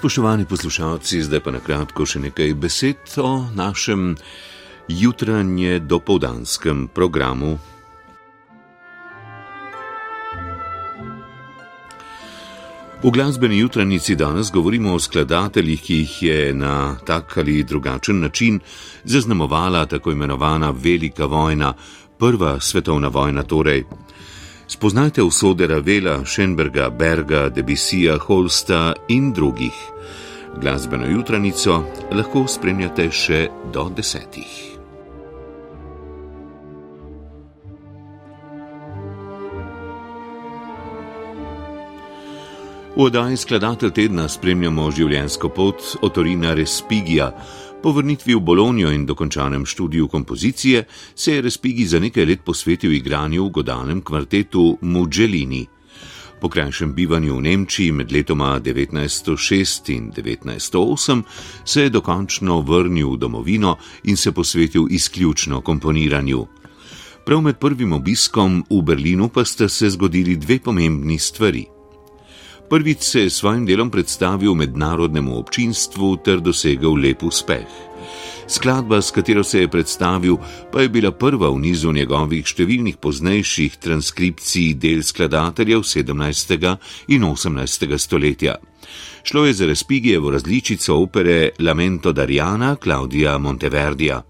Spoštovani poslušalci, zdaj pa na kratko še nekaj besed o našem jutranje dopoldanskem programu. V glasbeni jutranjici danes govorimo o skladateljih, ki jih je na tak ali drugačen način zaznamovala tako imenovana Velika vojna, prva svetovna vojna torej. Spoznajte usode Ravela, Schenberga, Berga, Debisija, Holsta in drugih. Glasbeno jutranico lahko spremljate še do desetih. V oddaji skladatelj tedna spremljamo življenjsko pot Otorina Respigija, Po vrnitvi v Bolonijo in dokončanem študiju kompozicije se je Respigi za nekaj let posvetil igranju v godalnem kvartetu Mugelini. Po krajšem bivanju v Nemčiji med letoma 1906 in 1908 se je dokončno vrnil v domovino in se posvetil izključno komponiranju. Prav med prvim obiskom v Berlinu pa sta se zgodili dve pomembni stvari. Prvič se je s svojim delom predstavil mednarodnemu občinstvu ter dosegel lep uspeh. Skladba, s katero se je predstavil, pa je bila prva v nizu njegovih številnih poznejših transkripcij del skladateljev 17. in 18. stoletja. Šlo je za Respigijevo različico opere Lamento Dariana Claudia Monteverdija.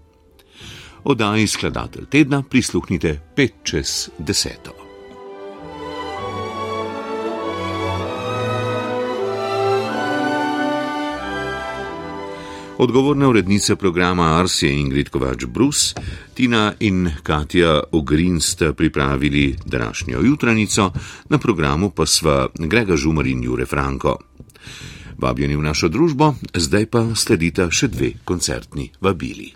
Oddaji skladatelj tedna prisluhnite 5 čez 10. Odgovorna urednica programa Ars je Ingrid Kovač Brus, Tina in Katja Ogrin sta pripravili današnjo jutranico, na programu pa sva Grega Žumar in Jure Franko. Vabljeni v našo družbo, zdaj pa sledita še dve koncertni vabili.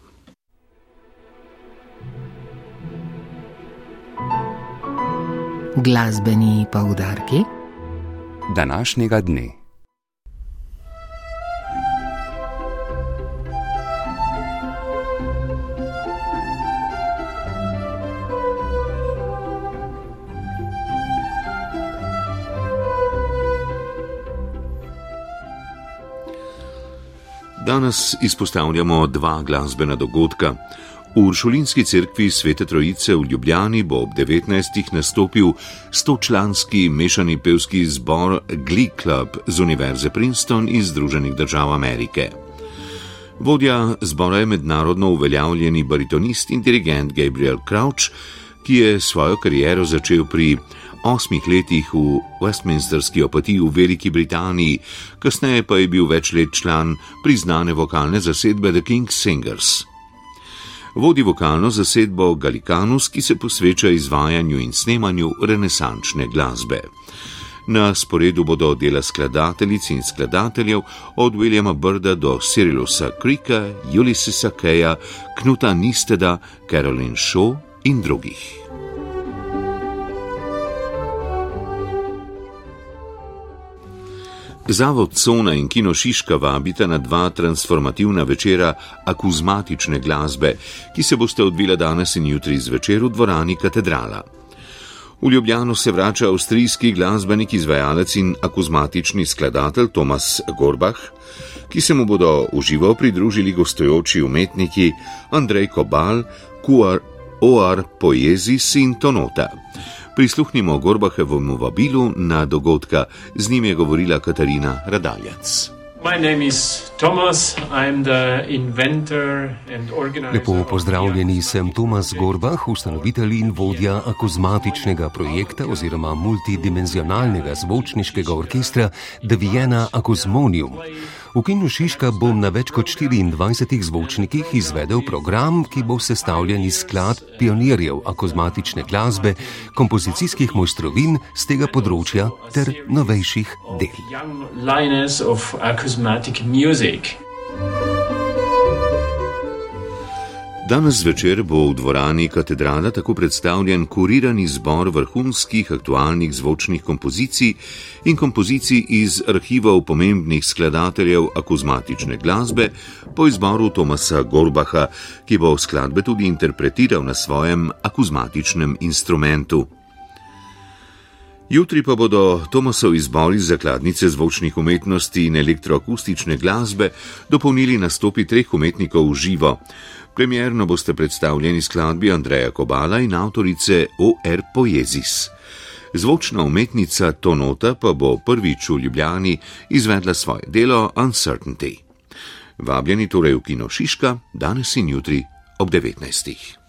Glasbeni poudarki današnjega dne. Danes izpostavljamo dva glasbena dogodka. V Uršulinski cerkvi Svete Trojice v Ljubljani bo ob 19. nastopil 100-članski mešani pevski zbor Glee Club z Univerze Princeton iz Združenih držav Amerike. Vodja zbora je mednarodno uveljavljeni baritonist in dirigent Gabriel Crouch, ki je svojo kariero začel pri osmih letih v Westminsterski opatiji v Veliki Britaniji, kasneje pa je bil več let član priznane vokalne zasedbe The King's Singers. Vodi vokalno zasedbo Gallicanus, ki se posveča izvajanju in snemanju renesančne glasbe. Na sporedu bodo dela skladateljic in skladateljev od Williama Brda do Cyrilusa Krika, Ulyssesa Keja, Knuta Nisteda, Carolyn Shaw in drugih. Zavod Sona in Kino Šiška vabita na dva transformativna večera akuzmatične glasbe, ki se boste odvila danes in jutri zvečer v dvorani Katedrala. V Ljubljano se vrača avstrijski glasbenik, izvajalec in akuzmatični skladatelj Tomas Gorbach, ki se mu bodo uživo pridružili gostujoči umetniki Andrej Kobal, Kuar, Oar Poezis in Tonota prisluhnimo Gorbahevemu vabilu na dogodka, z njim je govorila Katarina Radaljac. Lepo pozdravljeni, sem Tomas Gorbah, ustanovitelj in vodja akuzmatičnega projekta oziroma multidimenzionalnega zvočniškega orkestra The Vienna Akuzmonium. V Kinu Šiška bom na več kot 24 zvočnikih izvedel program, ki bo sestavljen iz sklad pionirjev akozmatične glasbe, kompozicijskih mojstrovin z tega področja ter novejših del. Danes zvečer bo v dvorani katedrala tako predstavljen kurirani zbor vrhunskih aktualnih zvočnih kompozicij in kompozicij iz arhivov pomembnih skladateljev akuzmatične glasbe po izboru Tomasa Gorbaha, ki bo skladbe tudi interpretiral na svojem akuzmatičnem instrumentu. Jutri pa bodo Tomasov izbor iz zakladnice zvočnih umetnosti in elektroakustične glasbe dopolnili nastopi treh umetnikov v živo. Premjerno boste predstavljeni skladbi Andreja Kobala in avtorice O.R. Poezis. Zvočna umetnica Tonota pa bo prvič v Ljubljani izvedla svoje delo Uncertainty. Vabljeni torej v Kino Šiška danes in jutri ob 19.